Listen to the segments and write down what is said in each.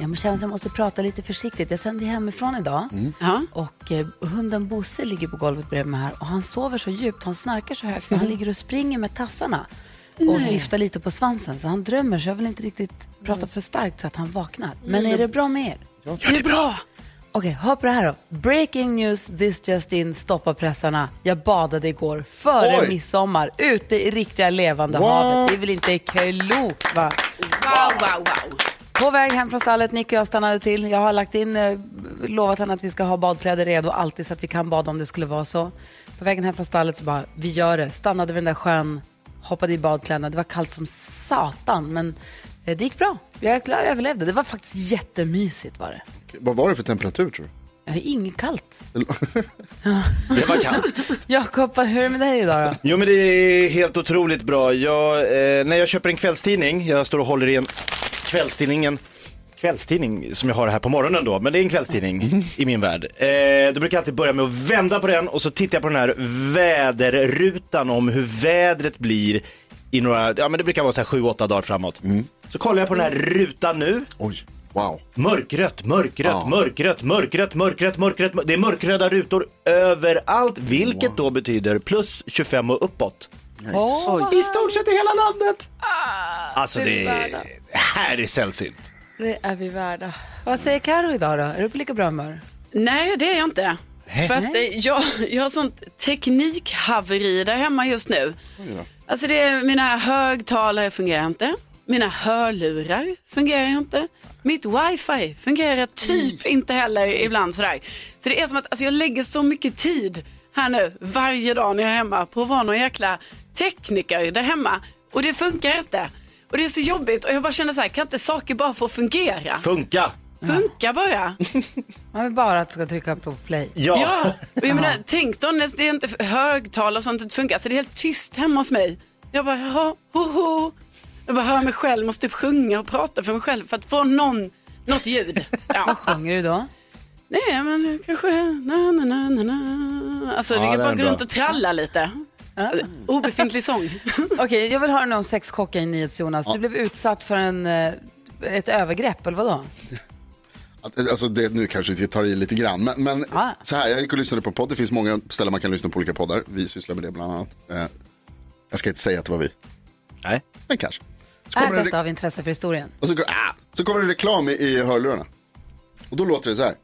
Jag känner att jag måste prata lite försiktigt. Jag sänder hemifrån idag Ja. och eh, hunden Bosse ligger på golvet bredvid mig här och han sover så djupt, han snarkar så högt, han ligger och springer med tassarna och viftar lite på svansen. Så han drömmer, så jag vill inte riktigt prata för starkt så att han vaknar. Men är det bra med er? Det är bra. Okej, hör på det här då. Breaking news, this just in, stoppa pressarna. Jag badade igår, före Oj. midsommar, ute i riktiga levande havet. Det är väl inte klokt va? Wow, wow, wow. På väg hem från stallet, Nick och jag stannade till. Jag har lagt in, eh, lovat henne att vi ska ha badkläder redo alltid så att vi kan bada om det skulle vara så. På vägen hem från stallet så bara, vi gör det. Stannade vid den där sjön, hoppade i badkläderna. Det var kallt som satan men eh, det gick bra. Jag är glad jag överlevde. Det var faktiskt jättemysigt var det. Vad var det för temperatur tror du? Jag har inget kallt. Det var kallt. Jakob, hur är det med dig idag då? Jo men det är helt otroligt bra. Jag, eh, när jag köper en kvällstidning, jag står och håller i en kvällstidningen, kvällstidning som jag har här på morgonen då, men det är en kvällstidning i min värld. Eh, då brukar jag alltid börja med att vända på den och så tittar jag på den här väderrutan om hur vädret blir i några, ja men det brukar vara så här sju, åtta dagar framåt. Så kollar jag på den här rutan nu, Oj, wow. Mörkrött, mörkrött, Ja. mörkrött, mörkrött, mörkrött, mörkrött. Det är mörkröda rutor överallt, vilket då betyder plus 25 och uppåt. I stort sett i hela landet. alltså det är, här är sällsynt. Det är vi värda. Vad säger Karo idag då? Är du på lika bra humör? Nej, det är jag inte. För att eh, jag, jag har sånt teknikhaveri där hemma just nu. Alltså det är, mina högtalare fungerar inte. Mina hörlurar fungerar inte. Mitt wifi fungerar typ inte heller ibland sådär. Så det är som att alltså jag lägger så mycket tid här nu varje dag när jag är hemma på att vara någon jäkla tekniker där hemma. Och det funkar inte. Och det är så jobbigt och jag bara känner så här, kan inte saker bara få fungera? Funka. Funka bara. Man vill bara att ska trycka på play. Ja. Ja, och jag menar, tänk då när det är inte högtalare och sånt det funkar. Så det är helt tyst hemma hos mig. Jag bara, jaha, ho, ho. Jag bara hör mig själv, måste typ sjunga och prata för mig själv för att få någon, något ljud. Ja. Sjunger du då? Nej, men kanske, na, na, na, na, na. Alltså, Ja, det är det är bara gå runt och tralla lite. Obefintlig sång. Okej, jag vill höra nu om sexchocken i NyhetsJonas. Du blev utsatt för en, eh, ett övergrepp, eller vadå? Att- Alltså det, nu kanske vi tar i lite grann, men, men Ah. så här, jag gick och lyssnade på podd. Det finns många ställen man kan lyssna på olika poddar. Vi sysslar med det bland annat. Eh, jag ska inte säga att det var vi, Nej. men kanske. Så Är kommer, det, detta av intresse för historien? och så, ah, så kommer det reklam i, i hörlurarna. Och då låter det så här.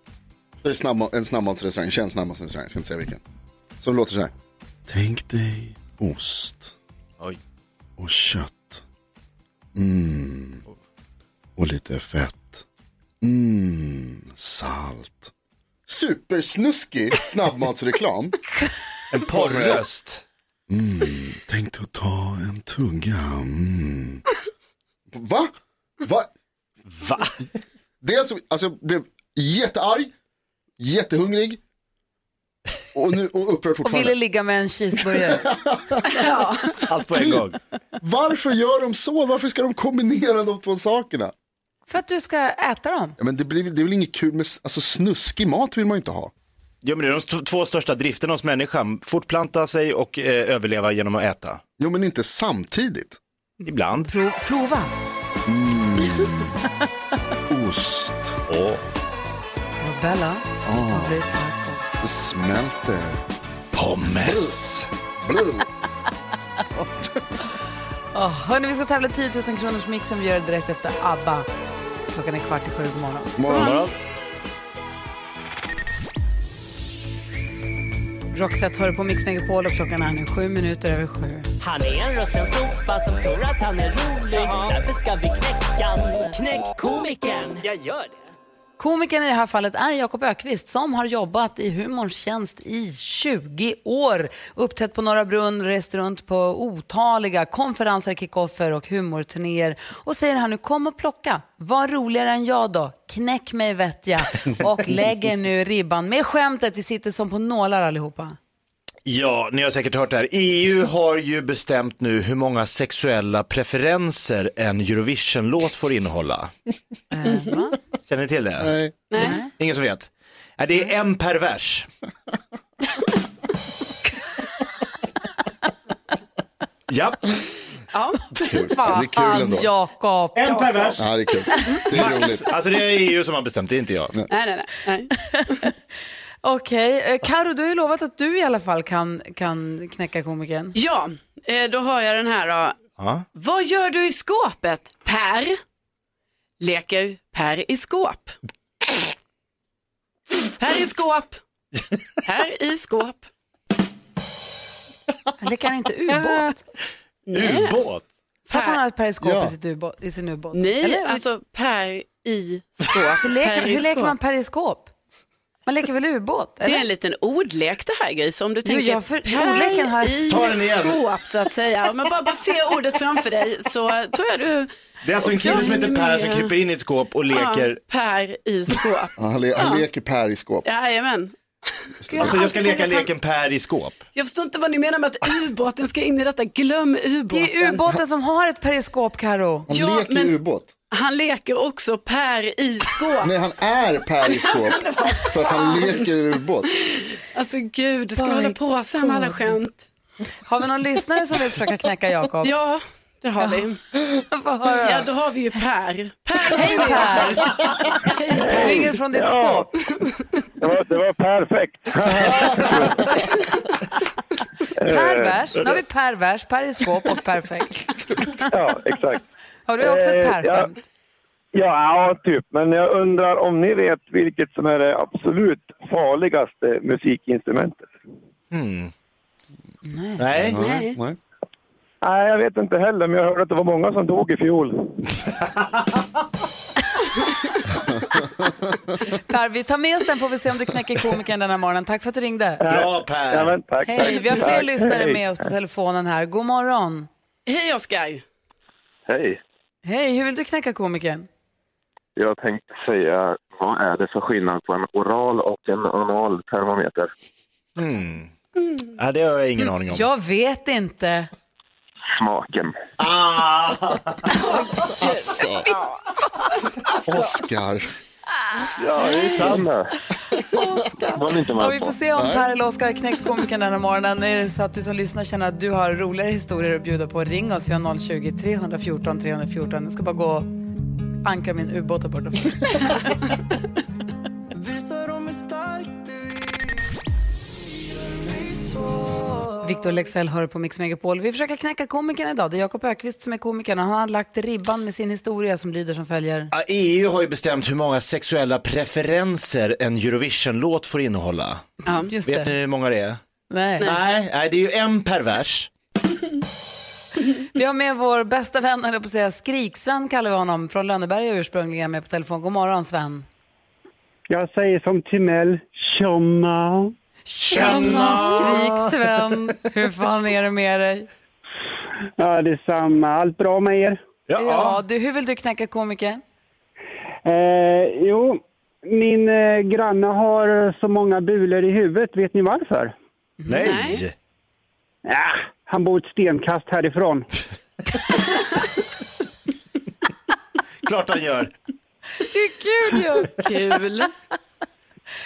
Så är det snabb, en snabbmatsrestaurang, en känd snabbmatsrestaurang, jag ska inte säga vilken. Som låter så här. Tänk dig ost Oj. och kött. Mm. Och lite fett. Mm. Salt. Supersnuskig snabbmatsreklam. En porrröst. Tänk dig att ta en tugga. Mm. Va? Va? Va? Det är alltså, alltså jag blev jättearg, jättehungrig och, nu, och upprörd Och fortfarande. ville ligga med en cheeseburgare. Allt på en gång. Varför gör de så? Varför ska de kombinera de två sakerna? för att du ska äta dem. Ja, men det, blir, det är väl inget kul med alltså, snuskig mat vill man ju inte ha. Jo, men det är de två största drifterna hos människan. Fortplanta sig och eh, överleva genom att äta. Jo men inte samtidigt. Ibland. Pro, prova. Ost, Åh. Och Bella, favorittacos. Det smälter. Pommes. Oh, hörni, vi ska tävla 10 000 kronors mixen. Vi gör det direkt efter ABBA. Klockan är kvart i sju på morgonen. Morgon. Roxette hör på Mix Megapol och klockan är nu sju minuter över sju. Han är en rutten sopa som tror att han är rolig. Därför ska vi knäcka. Knäck komikern. Jag gör det. Komikern i det här fallet är Jakob Ökvist som har jobbat i humorns tjänst i 20 år. Uppträtt på Norra Brunn, rest runt på otaliga konferenser, kickoffer och humorturnéer. Och säger han nu, kom och plocka. Var roligare än jag då. Knäck mig vet jag. Och lägger nu ribban med skämtet. Vi sitter som på nålar allihopa. Ja, ni har säkert hört det här. EU har ju bestämt nu hur många sexuella preferenser en Eurovision-låt får innehålla. Känner ni till det? Nej. Nej. Ingen som vet? Nej, det är en per vers. ja, Ja. Kul. Ja, det är kul ändå. Jakob. en per vers. Ja, det är kul. Det är roligt. Alltså det är EU som har bestämt, det är inte jag. Nej, nej, nej. nej. Okej, eh, Karo, du har ju lovat att du i alla fall kan, kan knäcka komikern. Ja, eh, då har jag den här då. Ja. Vad gör du i skåpet? Per leker Per i skåp. Per i skåp. Per i skåp. Leker han inte ubåt? Ubåt. För att han har ett periskop Ja. i, sitt ubåt, i sin ubåt? Nej, Eller? alltså Per i skåp. hur leker, hur leker man periskop? Man leker väl ubåt? Det Eller? är en liten ordlek det här Gry, om du tänker jag för- ordleken har- i Ta den igen. skåp så att säga. Om jag bara, bara ser ordet framför dig så tror jag du Det är alltså en kille som heter Per som kryper in i ett skåp och leker. Ja, Per i skåp. Ja, han, le han leker Per i skåp. Jajamän. Alltså jag ska leka leken Per i skåp. Jag förstår inte vad ni menar med att ubåten ska in i detta. Glöm Det ubåten. är ju ubåten som har ett periskop, Karo. Han Ja, leker men- ubåt. Han leker också Per i skåp. Nej, han är Per i skåp för att han leker ubåt. Alltså gud, ska By hålla på så här med alla skämt. Har vi någon lyssnare som vill försöka knäcka Jakob? Ja, det har vi. Ja, då har vi ju Per. Per Hej Per! Ringer från ditt skåp. Det var, det var perfekt. Pervers. Nu har vi pervers, per i skåp och perfekt. Ja, exakt. Har du också ett Eh, perskämt? Ja, ja, typ. Men jag undrar om ni vet vilket som är det absolut farligaste musikinstrumentet? Nej. Nej, nej. Nej, jag vet inte heller, men jag hörde att det var många som dog i fjol. Per, vi tar med oss den får vi se om du knäcker komikern den här morgonen. Tack för att du ringde. Bra Ja, Per. men tack, Hej, tack. vi har fler Tack. lyssnare Hej. med oss på telefonen här. God morgon. Hej Oskar. Hej. Hej, hur vill du knäcka komikern? Jag tänkte säga, vad är det för skillnad på en oral och en anal termometer? Ja, det har jag ingen aning om. Jag vet inte. Smaken. Ah! Oskar. Ja, det är sant. Inte Ja, vi får se om Per eller Oskar har knäckt komikern den här morgonen. Är det så att du som lyssnar känner att du har roligare historier att bjuda på, ring oss. Vi har 020-314 314. Jag ska bara gå och ankra min ubåt här borta. Victor Lexell hör på Mix Megapol. Vi försöker knäcka komikern idag. Det är Jakob Ökvist som är komikern och han har lagt ribban med sin historia som lyder som följer. EU har ju bestämt hur många sexuella preferenser en Eurovision-låt får innehålla. Ja. Just Vet det. ni hur många det är? Nej. Nej, nej det är ju en per vers. Vi har med vår bästa vän, eller på att säga Skrik-Sven kallar vi honom, från Lönneberga ursprungligen med på telefon. God morgon Sven. Jag säger som Timell, tjomma. Tjena Skrik-Sven, hur fan är det med dig? Ja, detsamma. Allt bra med er? Ja, du, hur vill du knäcka komikern? Eh, jo, min eh, granne har så många bulor i huvudet. Vet ni varför? Nej. Ja, han bor ett stenkast härifrån. Klart han gör. Det är kul ju! Kul.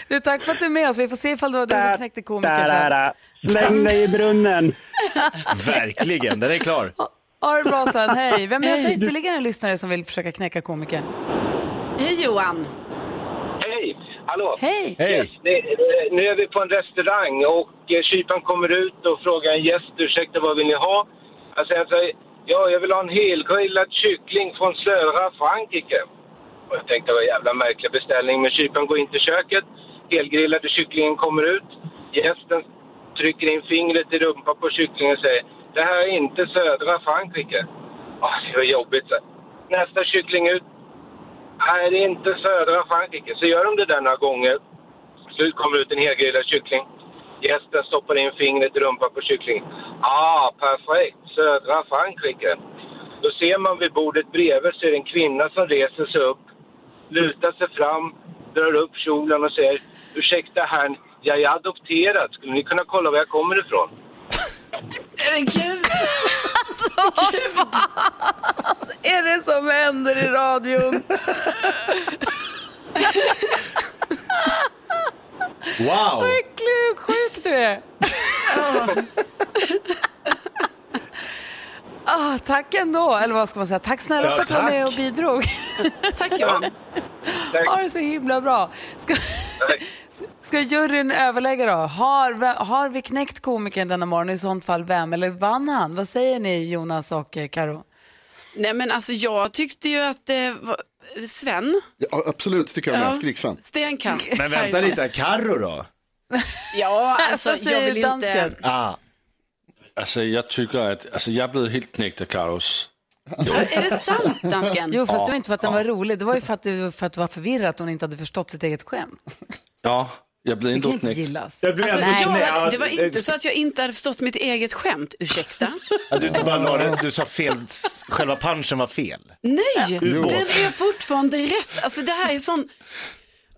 Du, tack för att du är med oss. Vi får se ifall det var du som knäckte komikern Släng dig i brunnen. Verkligen, den är klar. Ha det bra Sven, hej. Vem är det ytterligare en lyssnare som vill försöka knäcka komikern? Hej Johan. Hej! Hallå! Hej! Hej. Eh, nu är vi på en restaurang och eh, kyparen kommer ut och frågar en gäst, ursäkta vad vill ni ha? Jag säger ja jag vill ha en helgrillad kyckling från södra Frankrike. Och jag tänkte det var en jävla märklig beställning, men kyparen går in till köket, helgrillade kycklingen kommer ut, gästen trycker in fingret i rumpan på kycklingen och säger, det här är inte södra Frankrike. Åh, det var jobbigt. Så. Nästa kyckling ut, Nej, det är inte södra Frankrike. Så gör de det där några gånger. Slut kommer ut en helgrillad kyckling. Gästen stoppar in fingret i rumpan på kycklingen. Ah, perfekt. Södra Frankrike. Då ser man vid bordet bredvid så är det en kvinna som reser sig upp, lutar sig fram, drar upp kjolen och säger Ursäkta herrn, Jag är adopterad. Skulle ni kunna kolla var jag kommer ifrån? Men gud, Är det som händer i radion? Wow! Vad äcklig och sjuk du är. Ah, tack ändå, eller vad ska man säga? Tack snälla Ja, för att du var med och bidrog. tack Johan. Ha det så himla bra. Ska, ska juryn överlägga då? Har, har vi knäckt komikern denna morgon? I sånt fall vem? Eller vann han? Vad säger ni Jonas och eh, Karo? Nej men alltså jag tyckte ju att det var Sven, Ja, absolut, tycker jag med. Skriksvän. stenkast. Men vänta lite, Carro då? Ja, alltså jag vill inte... Ah. Altså, jeg tykker, at altså, jeg er blevet helt knægt af Carlos. Är det sant dansken? Jo, fast det var inte för att den var rolig. Det var ju för att det, för att det var förvirrat att hon inte hade förstått sitt eget skämt. Ja, jeg er blevet Det kan inte gillas. Jag blev Alltså, ändå jag, det var inte så att jag inte hade förstått mitt eget skämt, ursäkta. Ja, Du, du, bara la det- du sa fel, s- själva punchen var fel. Nej, Ubåt. den är fortfarande rätt. Alltså det här är sån...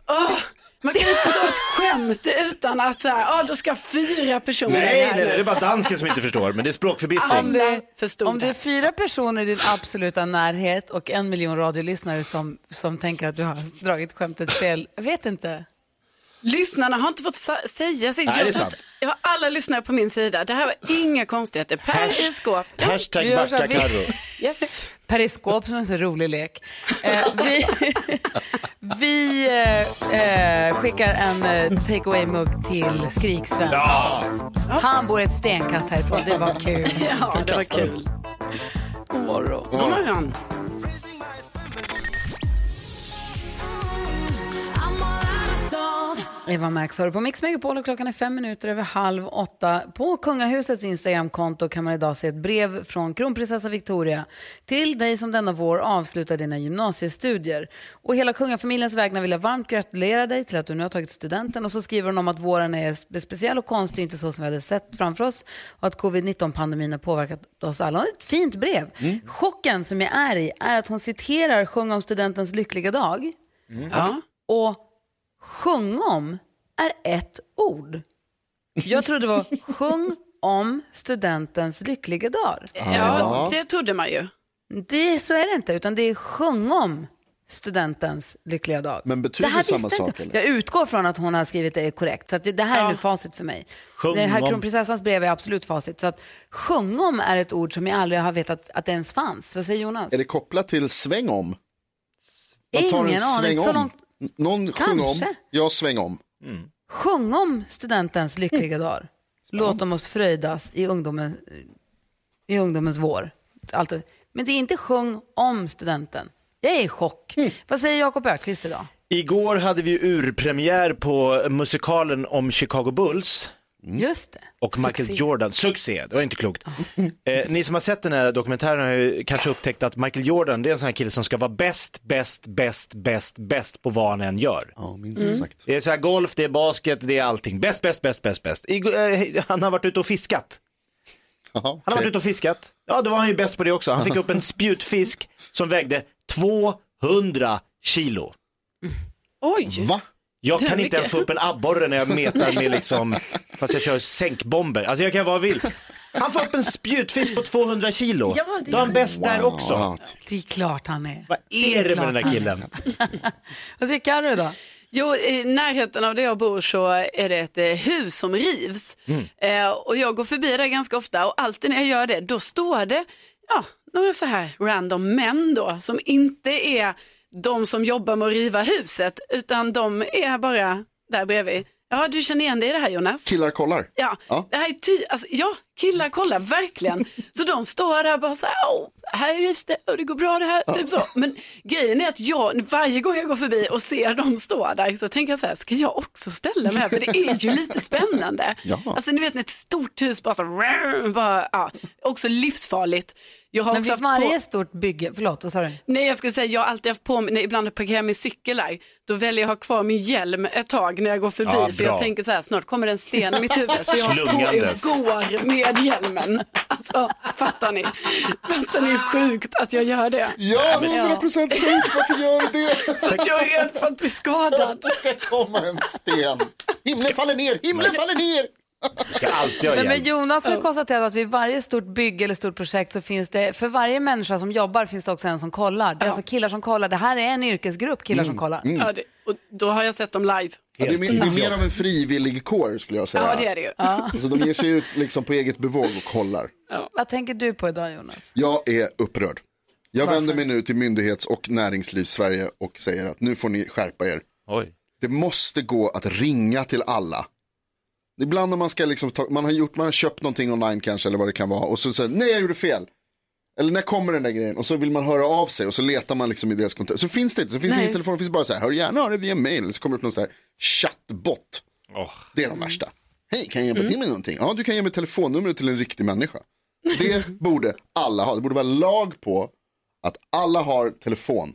Åh, man kan inte förstå ett skämt utan att så här, ah, då ska fyra personer Nej, här nej, nu. det är bara dansken som inte förstår, men det är språkförbistring. Om det, förstod om det är fyra personer i din absoluta närhet och en miljon radiolyssnare som, som tänker att du har dragit skämtet fel, jag vet inte. Lyssnarna har inte fått sa- säga sitt. Nej, det är jag, sant. jag har alla lyssnare på min sida. Det här var inga konstigheter. Per Hash- i skåp. Hashtag backa Carro. Yes. Periskop som är en så rolig lek. Eh, vi vi eh, eh, skickar en eh, take away-mugg till Skriksven. Ja, Han bor ett stenkast härifrån. Det var kul. Ja, det var kul. God morgon. God morgon. Eva Max har du på Mix Megapol och klockan är fem minuter över halv åtta. På kungahusets Instagramkonto kan man idag se ett brev från kronprinsessa Victoria till dig som denna vår avslutar dina gymnasiestudier. Och hela kungafamiljens vägnar vill jag varmt gratulera dig till att du nu har tagit studenten. Och så skriver hon om att våren är spe- speciell och konstig, inte så som vi hade sett framför oss. Och att covid-19-pandemin har påverkat oss alla. Och ett fint brev. Chocken som jag är i är att hon citerar Sjung om studentens lyckliga dag. Ja. Och sjung om är ett ord. Jag trodde det var sjung om studentens lyckliga dag. ja, det trodde man ju. Det, så är det inte, utan det är sjung om studentens lyckliga dag. Men betyder det här samma sak, inte. eller? Jag utgår från att hon har skrivit det korrekt. Så att det, här är nu facit för mig. Sjung det här om. kronprinsessans brev är absolut facit. Så att sjung om är ett ord som jag aldrig har vetat att det ens fanns. Vad säger Jonas? Är det kopplat till sväng om? Man tar Ingen en aning. sväng Så om. Någon sjunger om, jag sväng om. Sjung om studentens lyckliga dagar. Låt dem oss fröjdas i, ungdomen, i ungdomens vår. Allt det. Men det är inte sjung om studenten. Jag är i chock. Vad säger Jakob Ökvist idag? Igår hade vi urpremiär på musikalen om Chicago Bulls. Just det. Och Michael Succé. Jordan, succé, det var inte klokt. Eh, ni som har sett den här dokumentären har ju kanske upptäckt att Michael Jordan, det är en sån här kille som ska vara bäst, bäst, bäst, bäst, bäst på vad han än gör. Ja, minst sagt. Det är så här golf, det är basket, det är allting. Bäst, bäst, bäst, bäst, bäst. Igår, eh, han har varit ute och fiskat. Jaha, Han har varit ute och fiskat. Ja, då var han ju bäst på det också. Han fick upp en spjutfisk som vägde 200 kilo. Oj. Va? Jag Det är kan inte mycket. ens få upp en abborre när jag metar med liksom, fast jag kör sänkbomber. Alltså jag kan vad jag vill. Han får upp en spjutfisk på 200 kilo. Ja, det Då är han bäst där också. Det är klart han är. Vad är det med den där killen? Vad säger Carro då? Jo, i närheten av där jag bor så är det ett eh, hus som rivs. Eh, och jag går förbi där ganska ofta och alltid när jag gör det, då står det ja, några så här random män då som inte är de som jobbar med att riva huset, utan de är bara där bredvid. Ja, du känner igen dig i det här Jonas? Killar kollar. Ja, Ja. det här är ty- alltså, ja, killar kollar verkligen. Så de står där bara så här, "Åh, här rivs det och det går bra det här, typ så. Men grejen är att jag, varje gång jag går förbi och ser dem stå där så tänker jag så här, ska jag också ställa mig här? För det är ju lite spännande. Ja. Alltså ni vet när ett stort hus bara så, bara, ja, också livsfarligt. Jag har Men också vid haft på- varje stort bygge, förlåt vad sa du? Nej, jag skulle säga jag har alltid haft på mig, när ibland parkerar jag min cykel där, då väljer jag att ha kvar min hjälm ett tag när jag går förbi. Ja, för jag tänker så här, snart kommer det en sten i mitt huvud. Så jag på Slungandes. går med hjälmen. Alltså, fattar ni? Fattar ni sjukt att jag gör det? Ja, 100 procent sjukt. Varför gör du det? Jag är rädd för att bli skadad. Det ska komma en sten. Himlen faller ner, himlen faller ner. Du ska alltid ha men. Jonas har konstaterat att vid varje stort bygge eller stort projekt så finns det, för varje människa som jobbar finns det också en som kollar. Det är alltså killar som kollar. Det här är en yrkesgrupp killar Mm. som kollar. Ja, det, och då har jag sett dem live. Ja, det, är, mer- det är mer av en frivillig kår skulle jag säga. Ja, det är det ju. Alltså, de ger sig ut liksom på eget bevåg och kollar. Vad tänker du på idag Jonas? Jag är upprörd. Jag vänder mig nu till myndighets och näringslivs-Sverige och säger att nu får ni skärpa er. Oj. Det måste gå att ringa till alla. Ibland när man ska liksom ta, man har gjort, man har köpt någonting online kanske eller vad det kan vara och så säger nej jag gjorde fel. Eller när kommer den där grejen? Och så vill man höra av sig och så letar man liksom i deras kontakt. Så finns det inte, så finns det Nej. ingen telefon, det finns bara så här, hör gärna av dig via mail. Så kommer det upp någon sån här chattbot. Åh. Det är de värsta. Hej, kan jag hjälpa till med någonting? Ja, du kan ge mig telefonnumret till en riktig människa. Det borde alla ha. Det borde vara lag på att alla har telefon.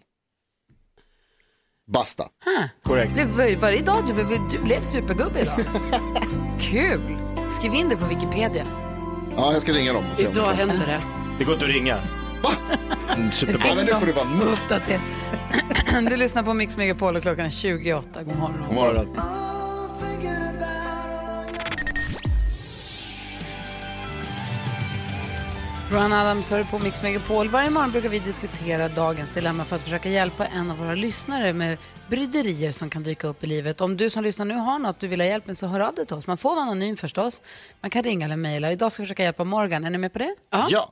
Basta. Korrekt. Blev- Var det idag du blev, du blev supergubbe idag? Kul! Skriv in det på Wikipedia. Ja, jag ska ringa dem. och se Idag kan. hände det. Det går inte att ringa. Va? Mm, Ja, Superbra. men det får det vara. Uppdater. Du lyssnar på Mix Megapol och klockan är 28. God morgon. God morgon. Brian Adams hör på Mix Megapol. Varje morgon brukar vi diskutera dagens dilemma för att försöka hjälpa en av våra lyssnare med bryderier som kan dyka upp i livet. Om du som lyssnar nu har något du vill ha hjälp med så hör av dig till oss. Man får vara anonym förstås. Man kan ringa eller mejla. Idag ska vi försöka hjälpa Morgan. Är ni med på det? Ja.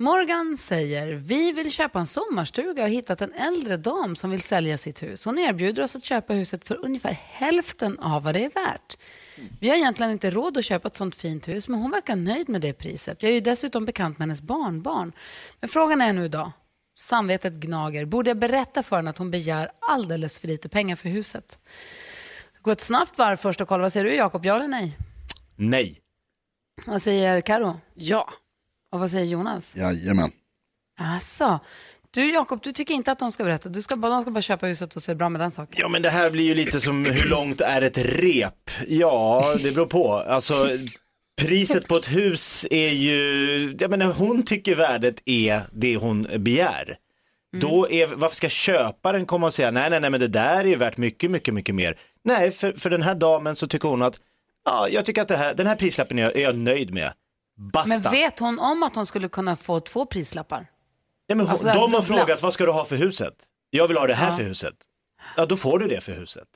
Morgan säger, vi vill köpa en sommarstuga och har hittat en äldre dam som vill sälja sitt hus. Hon erbjuder oss att köpa huset för ungefär hälften av vad det är värt. Vi har egentligen inte råd att köpa ett sånt fint hus, men hon verkar nöjd med det priset. Jag är ju dessutom bekant med hennes barnbarn. Men frågan är nu idag, samvetet gnager, borde jag berätta för henne att hon begär alldeles för lite pengar för huset? Gå ett snabbt varv först och kolla, vad säger du Jakob, ja eller nej? Nej. Vad säger Karo? Ja. Och vad säger Jonas? Jajamän. Alltså, du Jakob, du tycker inte att de ska berätta. Du ska bara, de ska bara köpa huset och så är det bra med den saken. Ja men det här blir ju lite som hur långt är ett rep? Ja, det beror på. Alltså priset på ett hus är ju, jag menar hon tycker värdet är det hon begär. Då är, varför ska köparen komma och säga nej, nej, nej, men det där är ju värt mycket, mycket, mycket mer. Nej, för, för den här damen så tycker hon att, ja, jag tycker att det här, den här prislappen är jag, är jag nöjd med. Basta. Men vet hon om att hon skulle kunna få två prislappar? Ja, men hon, Alltså, de har dubbla. frågat vad ska du ha för huset? Jag vill ha det här Ja. för huset. Ja, då får du det för huset.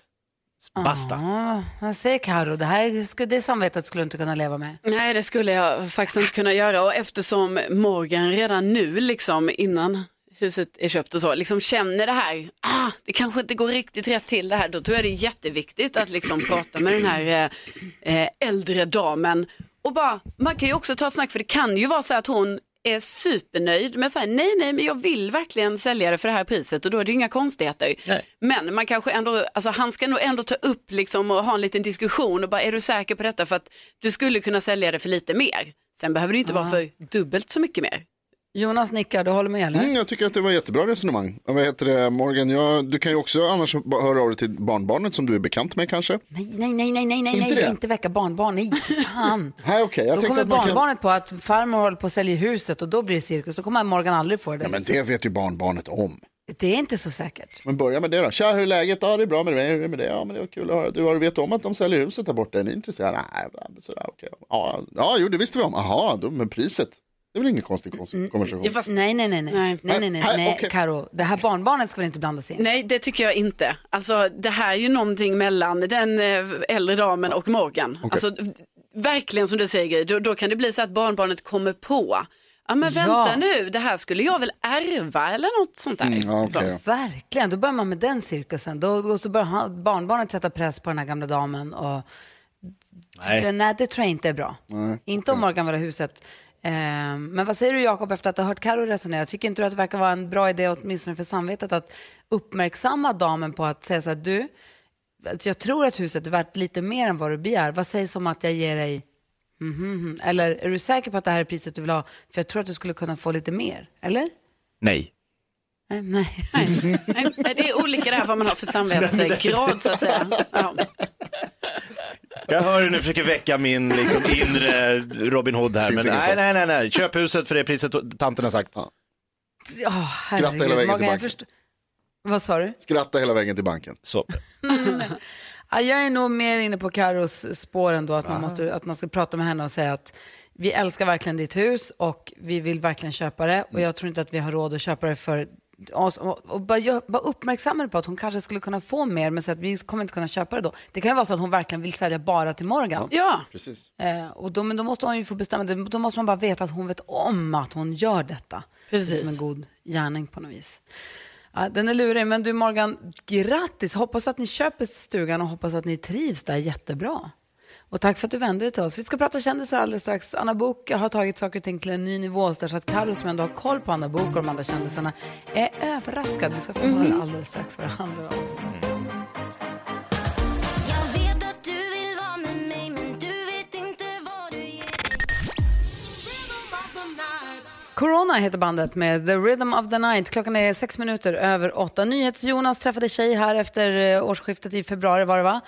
Basta. Ja, vad säger Karo? Det här skulle, det samvetet skulle du inte kunna leva med. Nej, det skulle jag faktiskt inte kunna göra. Och eftersom Morgan redan nu, liksom innan huset är köpt och så, liksom känner det här, ah, det kanske inte går riktigt rätt till det här, då tror jag det är jätteviktigt att liksom prata med den här eh, eh, äldre damen. Och bara, man kan ju också ta ett snack, för det kan ju vara så att hon är supernöjd med så här, nej, nej, men jag vill verkligen sälja det för det här priset och då är det inga konstigheter. Nej. Men man kanske ändå, alltså han ska nog ändå ta upp liksom och ha en liten diskussion och bara, är du säker på detta? För att du skulle kunna sälja det för lite mer. Sen behöver det inte vara för dubbelt så mycket mer. Jonas nickar, du håller med eller? Mm, jag tycker att det var jättebra resonemang. Vad heter det, Morgan, ja, du kan ju också annars höra av dig till barnbarnet som du är bekant med kanske. Nej, nej, nej, nej, nej, nej, Inte nej, inte väcka barnbarn, nej, fan. Nej, okej, jag Då kommer att man kan... barnbarnet på att farmor håller på att sälja huset och då blir det cirkus. Då kommer Morgan aldrig få det. Ja, men det vet ju barnbarnet om. Det är inte så säkert. Men börja med det då. Tja, hur är läget? Ja, det är bra med dig. Hur är det med det? Ja, men det var kul att höra. Du har vet om att de säljer huset där borta. Är ni intresserade? Nej, sådär, okej. Ja, ja, jo, det visste vi om. Jaha, då, men priset. Det är väl ingen konstig kons- konversation. Ja, fast, Nej, nej, nej, nej, nej, nej, nej, nej, Nej, nej. okej. Karo, det här barnbarnet ska väl inte blandas in? nej, det tycker jag inte. Alltså det här är ju någonting mellan den eh, äldre damen och Morgan. Alltså verkligen som du säger, då, då kan det bli så att barnbarnet kommer på. Ja men vänta Ja. nu, det här skulle jag väl ärva eller något sånt där. Mm, ja, okej, ja. Verkligen, då börjar man med den cirkusen. Då, då så börjar han- barnbarnet sätta press på den här gamla damen. Och, Nej. Nej. det tror jag inte är bra. Inte om Morgan vill ha huset. Eh, men vad säger du Jakob efter att ha hört Karo resonera? Tycker inte du att det verkar vara en bra idé, åtminstone för samvetet, att uppmärksamma damen på att säga så här, du, att jag tror att huset är värt lite mer än vad du begär. Vad sägs om att jag ger dig mhm, mhm. Eller är du säker på att det här är priset du vill ha? För jag tror att du skulle kunna få lite mer. Eller? Nej. Nej. nej. Nej, nej, det är olika det här vad man har för samvetsgrad så att säga. Ja. Jag hör hur du försöker väcka min liksom, inre Robin Hood här. Finns Men ingen nej, sån. nej, nej, nej. Köp huset för det priset tanten har sagt. Ja, Skratta hela vägen till banken. Vad sa du? Skratta hela vägen till banken. Så. Ja, jag är nog mer inne på Karos spår ändå, att man, måste, att man ska prata med henne och säga att vi älskar verkligen ditt hus och vi vill verkligen köpa det och jag tror inte att vi har råd att köpa det för oss. Och, bara, bara uppmärksamma på att hon kanske skulle kunna få mer men så att vi kommer inte kunna köpa det då. Det kan ju vara så att hon verkligen vill sälja bara till Morgan. Ja, Precis. Eh, och då, men då måste hon ju få bestämma det. Då måste man bara veta att hon vet om att hon gör detta. Precis. Som en god gärning på något vis. Ja, den är lurig, men du Morgan, grattis! Hoppas att ni köper stugan och hoppas att ni trivs där jättebra. Och tack för att du vände dig till oss. Vi ska prata kändisar alldeles strax. Anna Bok har tagit saker och ting till en ny nivå så att Carro som ändå har koll på Anna Bok och de andra kändisarna är överraskad. Vi ska få höra alldeles strax vad det handlar om. Corona heter bandet med The Rhythm of the Night. Klockan är sex minuter över åtta. NyhetsJonas träffade tjej här efter eh, årsskiftet i februari var det va?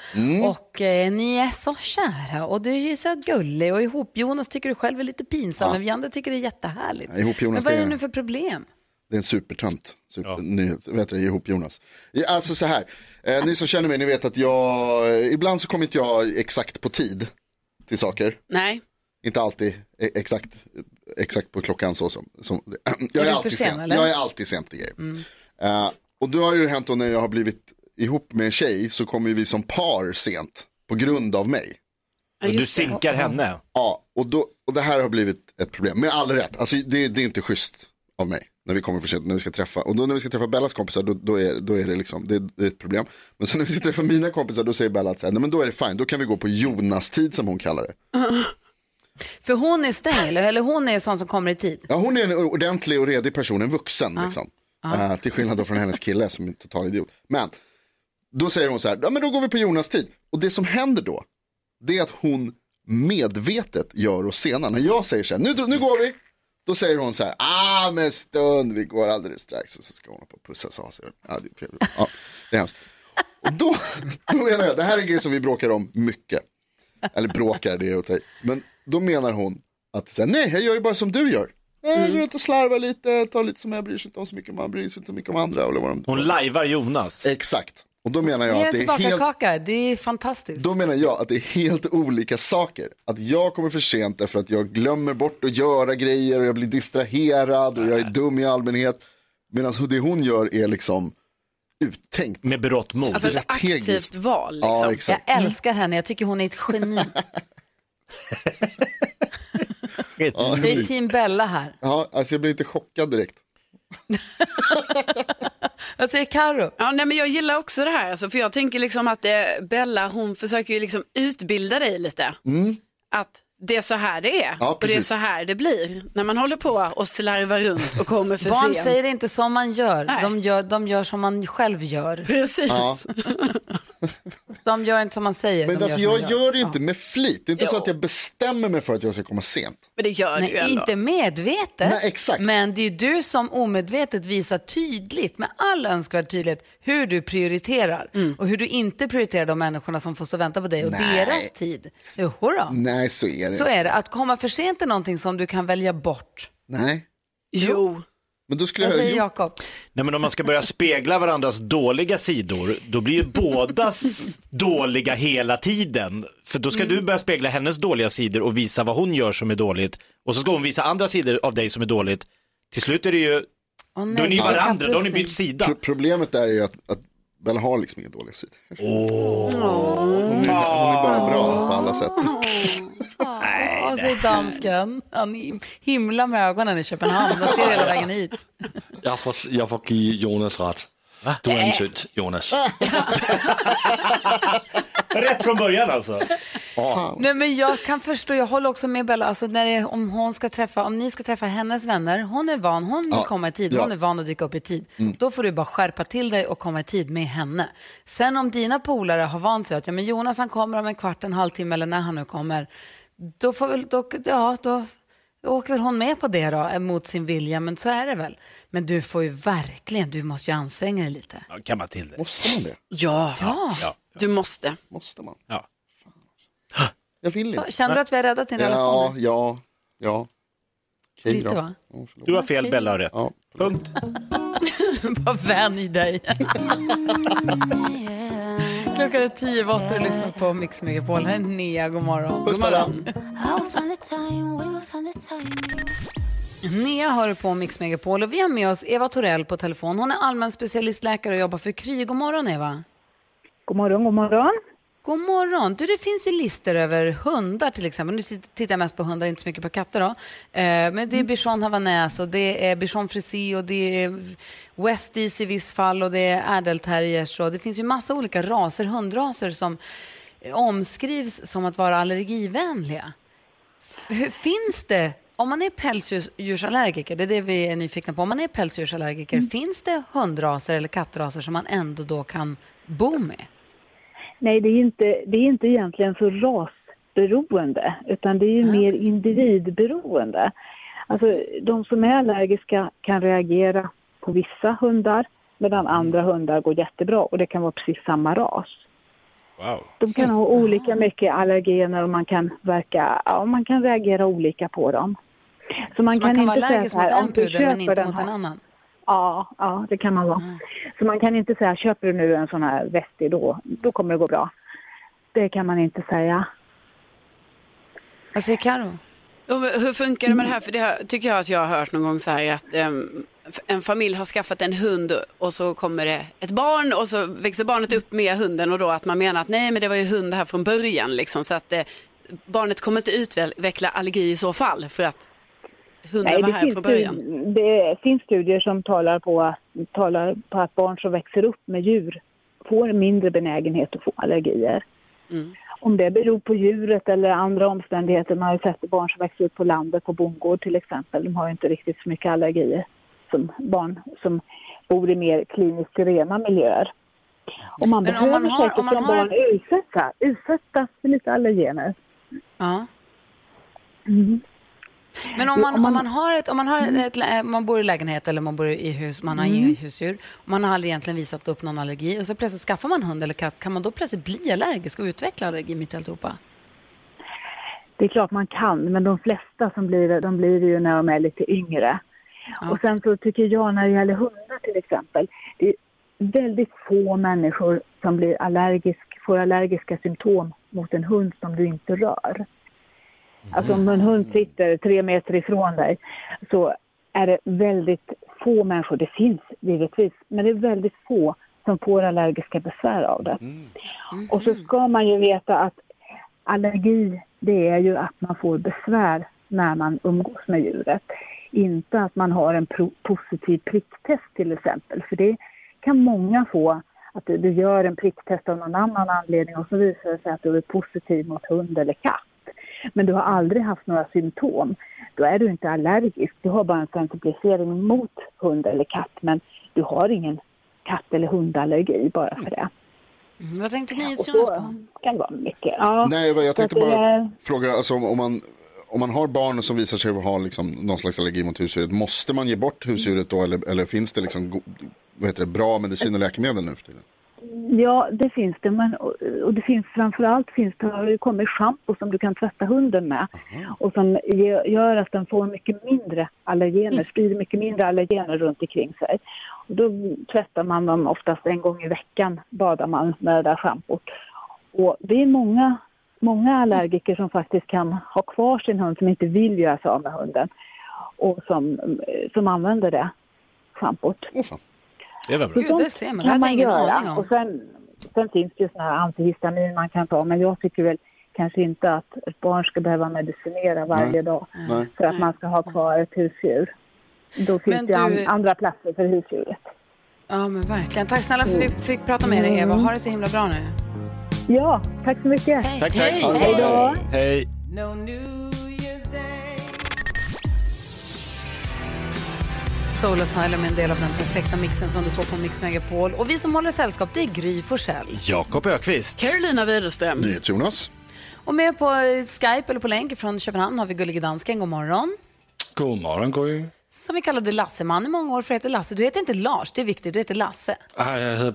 Och eh, ni är så kära och du är ju så gullig och ihop Jonas tycker du själv är lite pinsam men vi andra tycker det är jättehärligt. Ja, ihop Jonas, men vad är det nu för problem? Det är en supertönt. Super, nyhet, vet du, ihop Jonas. Ja, Alltså så här, eh, ni som känner mig, ni vet att jag, eh, ibland så kommer inte jag exakt på tid till saker. nej. Inte alltid eh, exakt, exakt på klockan så som, som jag är, för alltid sen, sent. eller? Jag är alltid sent i grejer. Eh, och då har ju hänt då när jag har blivit ihop med en tjej så kommer vi som par sent på grund av mig. Ja, du det. sinkar henne. Ja, och, då, och det här har blivit ett problem. Med all rätt, alltså det, det är inte schysst av mig när vi kommer för sent, när vi ska träffa. Och då när vi ska träffa Bellas kompisar, då, då, är, då är det liksom, det, det är ett problem. Men sen när vi ska träffa mina kompisar, då säger Bella att så här, nej men då är det fine, då kan vi gå på Jonas-tid som hon kallar det. För hon är sträng eller, eller hon är sån som kommer i tid? Ja, hon är en ordentlig och redig person, en vuxen liksom. Eh, till skillnad då från hennes kille som är en total idiot. Men då säger hon så här, ja men då går vi på Jonas tid. Och det som händer då, det är att hon medvetet gör oss sena. När jag säger så här, nu, nu går vi. Då säger hon så här, ah men stund, vi går alldeles strax. Och så ska hon på och pussa så. så ja, det, ja, det är hemskt. Och då, då menar jag, det här är en grej som vi bråkar om mycket. Eller bråkar, det är i. Men då menar hon att så här, nej, jag gör ju bara som du gör. Jag går runt och slarvar lite, tar lite som jag bryr sig inte om så mycket, man bryr sig inte så mycket om andra. Eller vad de... Hon lajvar Jonas. Exakt. Och då menar jag att det är helt tillbaka-kaka, det är fantastiskt. då menar jag att det är helt olika saker. Att jag kommer för sent därför att jag glömmer bort att göra grejer och jag blir distraherad och jag är dum i allmänhet. Medan det hon gör är liksom uttänkt. Med berått mod. Alltså ett strategiskt. aktivt val. Liksom. Ja, Jag älskar henne, jag tycker hon är ett geni. Det är team Bella här. Ja, alltså jag blir inte chockad direkt. Vad säger Karo? Ja, nej, men jag gillar också det här, alltså, för jag tänker liksom att eh, Bella hon försöker ju liksom utbilda dig lite. Att det är så här det är Mm. Ja, och det är så här det blir när man håller på och slarvar runt och kommer för Barn sent. säger inte som man gör. Nej. De, gör, de gör som man själv gör. Precis. Ja. De gör inte som man säger. Men alltså gör jag gör det inte med flit. Det är inte så Jo. att jag bestämmer mig för att jag ska komma sent. Men det gör du Nej, ändå. inte medvetet. Nej, exakt. Men det är du som omedvetet visar tydligt, med all önskvärd tydlighet, hur du prioriterar. Och hur du inte prioriterar de människorna som får stå och vänta på dig och Nej. deras tid. Jo, då. Nej, så är det. Så är det. Att komma för sent är någonting som du kan välja bort. Nej, Jo. men då skulle jag... säger Jakob? Nej men om man ska börja spegla varandras dåliga sidor, då blir ju bådas dåliga hela tiden. För då ska Mm. du börja spegla hennes dåliga sidor och visa vad hon gör som är dåligt. Och så ska hon visa andra sidor av dig som är dåligt. Till slut är det ju, Åh, nej, då är ni varandra, då har ni bytt sida. pro- problemet där är ju att, att Bella har liksom inga dåliga sidor. Hon, är, hon är bara bra på alla sätt. Vad säger dansken? Han him- himlar med ögonen i Köpenhamn. De ser hela vägen hit. Jag får, jag får ge Jonas rätt. Du är en tönt, Jonas. Rätt från början alltså. Nej, men jag kan förstå, jag håller också med Bella, alltså när det, om, hon ska träffa, om ni ska träffa hennes vänner, hon är van, hon vill Ja, komma i tid, ja. hon är van att dyka upp i tid. Då får du bara skärpa till dig och komma i tid med henne. Sen om dina polare har vant sig att ja, men Jonas han kommer om en kvart, en halvtimme eller när han nu kommer, då får väl, då, ja, då åker väl hon med på det då, mot sin vilja, men så är det väl. Men du får ju verkligen, du måste ju anstränga dig lite. Ja, kan man till det. Måste man det? Ja. Ja, Ja. du måste. Måste man? Ja. Jag vill så, inte. känner du att vi har räddat din relation? Ja, ja, ja. Lite då. va? Ja, förlåt. Du har fel, Bella har rätt. Ja. Punkt. Bara vän i dig. Klockan är tio över åtta och du lyssnar på Mix Megapol. Här är Nea, god morgon. Puss på. Nea hör på Mix Megapol och vi har med oss Eva Torell på telefon. Hon är allmän specialistläkare och jobbar för Kry. God morgon Eva. God morgon, god morgon. God morgon. Du, det finns ju listor över hundar till exempel. Nu tit- tittar jag mest på hundar, inte så mycket på katter då. Eh, men det är bichon havanäs och det är bichon frisé och det är westies i viss fall och det är ädelterriers och det finns ju massa olika raser, hundraser som omskrivs som att vara allergivänliga. Finns det, om man är pälsdjursallergiker, det är det vi är nyfikna på, om man är pälsdjursallergiker, finns det hundraser eller kattraser som man ändå då kan bo med? Nej, det är inte, det är inte egentligen så rasberoende, utan det är ju mer individberoende. Alltså, de som är allergiska kan reagera på vissa hundar, medan andra hundar går jättebra och det kan vara precis samma ras. Wow. De kan ha olika mycket allergener och man kan, verka, ja, man kan reagera olika på dem. Så man kan, inte vara allergisk så mot en pudel men inte mot en annan? Ja, ja, det kan man vara. Så man kan inte säga, köper du nu en sån här vestig då, då kommer det gå bra. Det kan man inte säga. Vad säger Karo? Och Hur funkar det med det här? För det här tycker jag att jag har hört någon gång så här att em, en familj har skaffat en hund och så kommer det ett barn och så växer barnet upp med hunden och då att man menar att nej men det var ju hund här från början liksom så att eh, barnet kommer inte utveckla allergi i så fall för att hunden Nej, var det här finns, från början. det finns studier som talar på, talar på att barn som växer upp med djur får mindre benägenhet att få allergier. Mm. Om det beror på djuret eller andra omständigheter, man har ju sett barn som växer upp på landet, på bondgård till exempel, de har ju inte riktigt så mycket allergier som barn som bor i mer kliniskt rena miljöer. Och man Men om behöver man har- säkert om man som har barn utsätta, utsättas för lite allergener. Ja. Mm. Men om man, om man- har ett, om man, har ett, lä- man bor i lägenhet eller man bor i hus, man har Mm. husdjur, man har aldrig egentligen visat upp någon allergi och så plötsligt skaffar man hund eller katt, kan man då plötsligt bli allergisk och utveckla allergi mitt i alltihopa? Det är klart man kan, men de flesta som blir det, de blir det ju när de är lite yngre. Och sen så tycker jag när det gäller hundar till exempel, det är väldigt få människor som blir allergisk, får allergiska symptom mot en hund som du inte rör. Alltså om en hund sitter tre meter ifrån dig så är det väldigt få människor, det finns givetvis, men det är väldigt få som får allergiska besvär av det. Och så ska man ju veta att allergi, det är ju att man får besvär när man umgås med djuret. Inte att man har en positiv pricktest till exempel, för det kan många få. Att du, du gör en pricktest av någon annan anledning och så visar det sig att du är positiv mot hund eller katt. Men du har aldrig haft några symptom. Då är du inte allergisk. Du har bara en sensibilisering mot hund eller katt, men du har ingen katt eller hundallergi bara för det. Mm, vad tänkte ni Och så kan det vara mycket. Ja, Nej, jag tänkte bara är- fråga, alltså, om, man, om man har barn som visar sig ha liksom, någon slags allergi mot husdjuret, måste man ge bort husdjuret då eller, eller finns det liksom, vad heter det, bra medicin och läkemedel nu för tiden? Ja, det finns det. Men, och, det finns framförallt finns det, har det kommit schampo som du kan tvätta hunden med. Och som gör att den får mycket mindre allergener, sprider mycket mindre allergener runt omkring sig. Och då tvättar man dem oftast en gång i veckan, badar man med det där schampot. Och det är många, många allergiker som faktiskt kan ha kvar sin hund som inte vill göra sig av med hunden. Och som, som använder det schampot. Det var bra. Gud, det ser man. Det hade jag ingen göra. aning om. Och sen, sen finns det ju såna här antihistamin man kan ta, men jag tycker väl kanske inte att ett barn ska behöva medicinera varje Nej. dag Nej. för att man ska ha kvar ett husdjur. Då finns Men det an- du- andra platser för husdjuret. Ja, men verkligen. Tack snälla för att vi fick prata med dig, Eva. Ha det så himla bra nu. Ja, tack så mycket. Hej. Tack, tack. Hej. Hej då. Hej. Soul Asylum är en del av den perfekta mixen som du får på Mix Megapol. Och vi som håller sällskap, det är Gry Forssell. Jakob Ökvist. Carolina Widerström. Jonas. Och med på eh, Skype eller på länk från Köpenhamn har vi Gullige Dansken. God morgon. God morgon, Gry. Som vi kallade Lasseman i många år för att heta Lasse. Du heter inte Lars, det är viktigt. Du heter Lasse. Ah, jag, heter,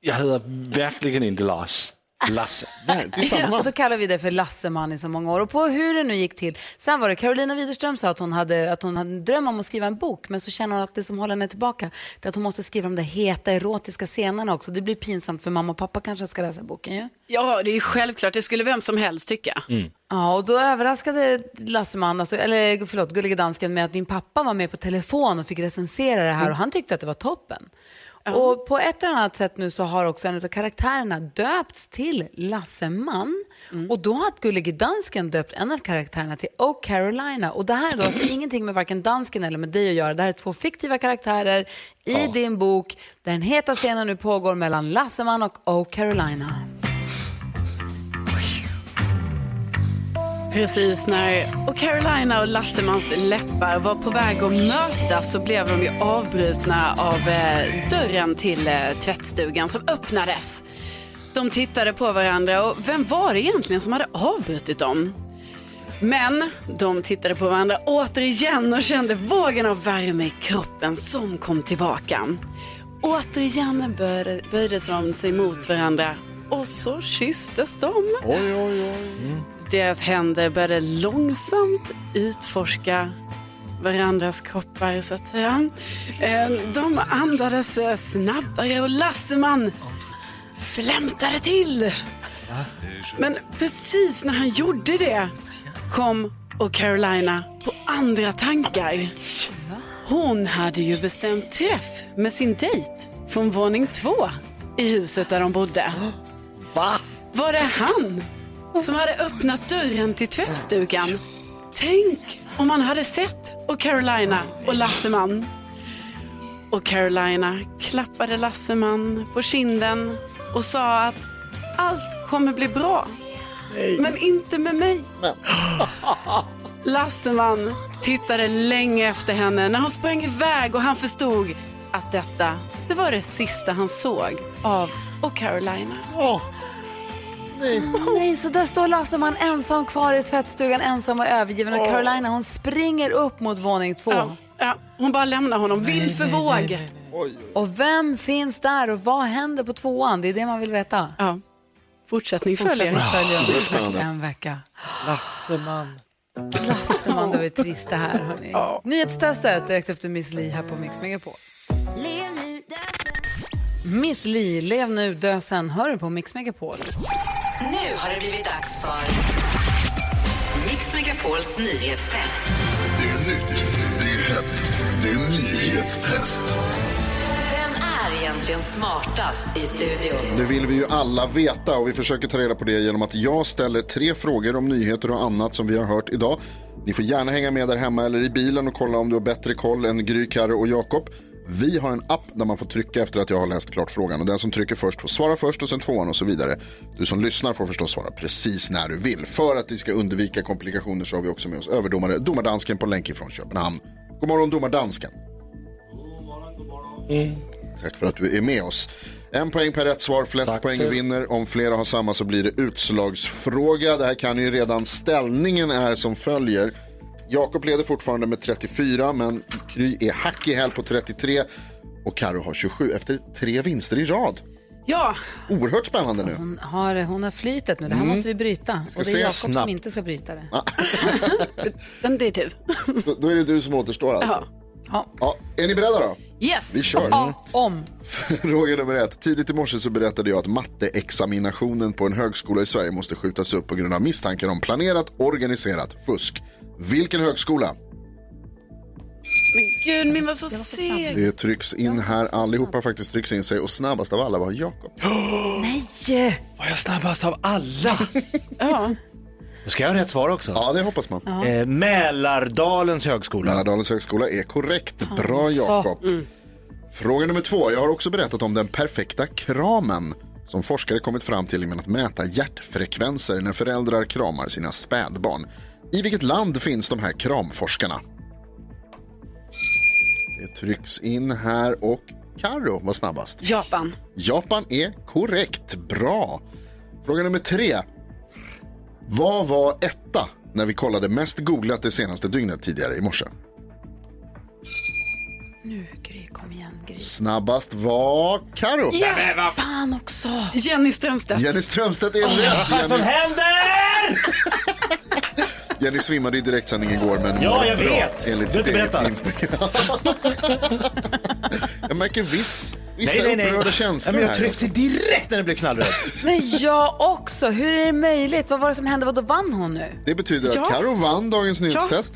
jag heter verkligen inte Lars. Lasse. Och då kallar vi det för Lasseman i så många år. Och på hur det nu gick till. Sen var det Carolina Widerström sa att hon hade, att hon hade en dröm om att skriva en bok. Men så känner hon att det som håller henne tillbaka det är att hon måste skriva de där heta erotiska scenerna också. Det blir pinsamt för mamma och pappa kanske ska läsa boken ju. Ja, det är ju självklart. Det skulle vem som helst tycka. Ja, och då överraskade Lasseman, alltså, eller förlåt, Gullige Dansken med att din pappa var med på telefon och fick recensera det här och han tyckte att det var toppen. Och på ett eller annat sätt nu så har också en av karaktärerna döpts till Lasseman. Och då har Gullige Dansken döpt en av karaktärerna till O Carolina. Och det här då har ingenting med varken dansken eller med dig att göra. Det här är två fiktiva karaktärer i din bok den heta scenen nu pågår mellan Lasseman och O Carolina. Precis när och Carolina och Lassemans läppar var på väg att mötas så blev de ju avbrutna av eh, dörren till eh, tvättstugan som öppnades. De tittade på varandra och vem var det egentligen som hade avbrutit dem? Men de tittade på varandra återigen och kände vågen av värme i kroppen som kom tillbaka. Återigen böjde, de sig mot varandra och så kysstes de. Oj, oj, oj. Mm. Deras händer började långsamt utforska varandras kroppar så att säga. Eh, De andades eh, snabbare och Lasseman flämtade till. Men precis när han gjorde det kom och Carolina på andra tankar. Hon hade ju bestämt träff med sin dejt från våning två i huset där de bodde. Va? Var det han som hade öppnat dörren till tvättstugan? Tänk om han hade sett och Carolina och Lasseman. Och Carolina klappade Lasseman på kinden och sa att allt kommer bli bra. Men inte med mig. Lasseman tittade länge efter henne när hon sprang iväg och han förstod att detta, det var det sista han såg av och Carolina. Nej, så där står Lasseman ensam kvar i tvättstugan, ensam och övergiven. Och Carolina hon springer upp mot våning två. Ja, ja, hon bara lämnar honom vind för våg. Och vem finns där och vad händer på tvåan? Det är det man vill veta. Ja. Fortsättning följer. Fortsättning följer. En vecka. Lasseman. Lasseman, det var trist det här. Hörni. Nyhetstestet direkt efter Miss Li här på Mix Megapol. Miss Li, lev nu, dö sen. Hör du på Mix Megapol. Nu har det blivit dags för Mix Megapols nyhetstest. Det är nytt, det är hett, det är nyhetstest. Vem är egentligen smartast i studion? Det vill vi ju alla veta och vi försöker ta reda på det genom att jag ställer tre frågor om nyheter och annat som vi har hört idag. Ni får gärna hänga med där hemma eller i bilen och kolla om du har bättre koll än Gry, Karro och Jakob. Vi har en app där man får trycka efter att jag har läst klart frågan och den som trycker först får svara först och sen tvåan och så vidare. Du som lyssnar får förstås svara precis när du vill. För att vi ska undvika komplikationer så har vi också med oss överdomare, domardansken på länk från Köpenhamn. God morgon domardansken. Tack för att du är med oss. En poäng per rätt svar, flest poäng vinner. Om flera har samma så blir det utslagsfråga. Det här kan ju redan ställningen är som följer. Jakob leder fortfarande med 34 men Kry är hack i häl på 33 och Karo har 27 efter tre vinster i rad. Ja, Oerhört spännande nu. Hon har, hon har flytet nu. Det här Mm. måste vi bryta. Ska Och det se är Jakob snabbt. som inte ska bryta det. den det är du. Då, då är det du som återstår alltså. Ja. Ja, är ni beredda då? Yes. Vi kör. Ja, om. Fråga nummer ett. Tidigt i morse så berättade jag att matteexaminationen på en högskola i Sverige måste skjutas upp på grund av misstankar om planerat organiserat fusk. Vilken högskola? Men gud, min var så seg. Det trycks in här. Allihopa faktiskt trycks in sig och snabbast av alla var Jakob. Nej! Var jag snabbast av alla? Ja. Då ska jag ha rätt svar också. Ja, det hoppas man. Eh, Mälardalens högskola. Mälardalens högskola är korrekt. Bra. Jakob. Fråga nummer två. Jag har också berättat om den perfekta kramen som forskare kommit fram till genom att mäta hjärtfrekvenser när föräldrar kramar sina spädbarn. I vilket land finns de här kramforskarna? Det trycks in här och Karo var snabbast. Japan. Japan är korrekt. Bra. Fråga nummer tre. Vad var etta när vi kollade mest googlat det senaste dygnet tidigare i morse? Nu Gry, kom igen Gry. Snabbast var Karo. Ja, fan också. Jenny Strömstedt. Jenny Strömstedt är rätt. vad fan som Jenny- händer? Jenny svimmade i direktsändning igår men Ja, jag bra, vet. Enligt Du eget berätta. Instagram. jag märker viss, vissa Nej, nej, nej. upprörda Ja, känslor men jag här. tryckte direkt när det blev knallröd. Men jag också. Hur är det möjligt? Vad var det som hände? Vadå vann hon nu? Det betyder Ja. att Karo vann dagens Ja. nyhetstest.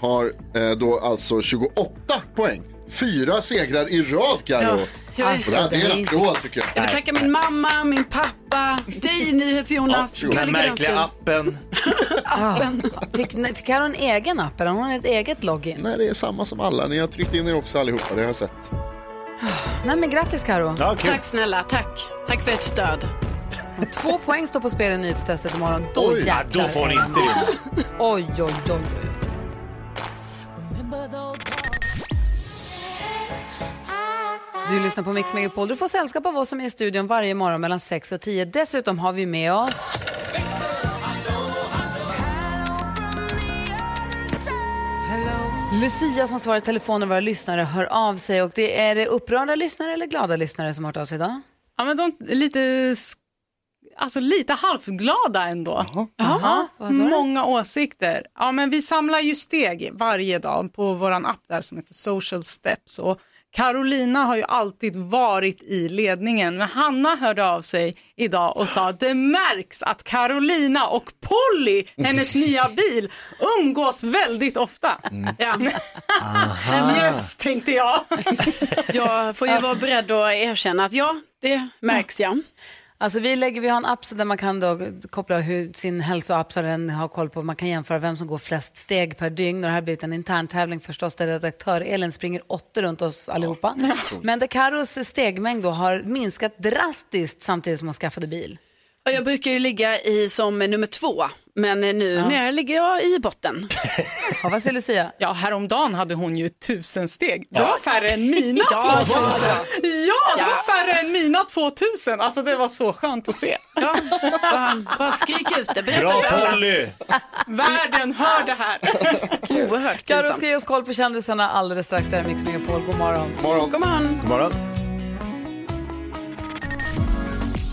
Har eh, då alltså 28 poäng. Fyra segrar i rad Karo. Ja, jag vet. Och det här det är en applåd tycker jag. Jag vill tacka min mamma, min pappa, dig NyhetsJonas. Den här märkliga appen. appen. Fick, fick Karo en egen app eller har hon ett eget login? Nej, det är samma som alla. Ni har tryckt in er också allihopa, det har jag sett. Nej men grattis Karo. Tack snälla, tack. Tack för ert stöd. Två poäng står på spel i nyhetstestet imorgon. Då Oj. jäklar. Ja, då får ni inte vinna. Oj, oj, oj. Du lyssnar på Mix Megapol. Du får sällskap av oss som är i studion varje morgon mellan 6 och 10. Dessutom har vi med oss... Lucia som svarar i telefon när våra lyssnare hör av sig. Och det är det upprörda lyssnare eller glada lyssnare som har hört av sig idag? Ja, men de lite, alltså lite halvglada ändå. Jaha, du? Många åsikter. Ja, men vi samlar ju steg varje dag på vår app där som heter Social Steps. Och Carolina har ju alltid varit i ledningen, men Hanna hörde av sig idag och sa det märks att Carolina och Polly, hennes nya bil, umgås väldigt ofta. Ja. yes, tänkte jag. Jag får ju vara beredd att erkänna att ja, det märks ja. Alltså vi, lägger, vi har en app där man kan då koppla hur sin hälsoapp så den har koll på, man kan jämföra vem som går flest steg per dygn och det här har blivit en intern tävling förstås där redaktör Elin springer åtta runt oss allihopa. Men där Karos stegmängd då har minskat drastiskt samtidigt som hon skaffade bil. Och jag brukar ju ligga i som nummer två, men nu mer ligger jag i botten. Ja, vad säger Lucia? Ja, häromdagen hade hon ju tusen steg. Det Ja. var färre än mina Ja, 2000. vad bra. Ja, det Ja. var färre än mina 2000. Alltså det var så skönt att se. Ja, bara, bara skrik ut det. Berätta Bra. Polly! Världen hör det här. Oerhört pinsamt. ska ge oss koll på kändisarna alldeles strax. Där är Mix Megapol. God morgon. morgon. God morgon. God morgon.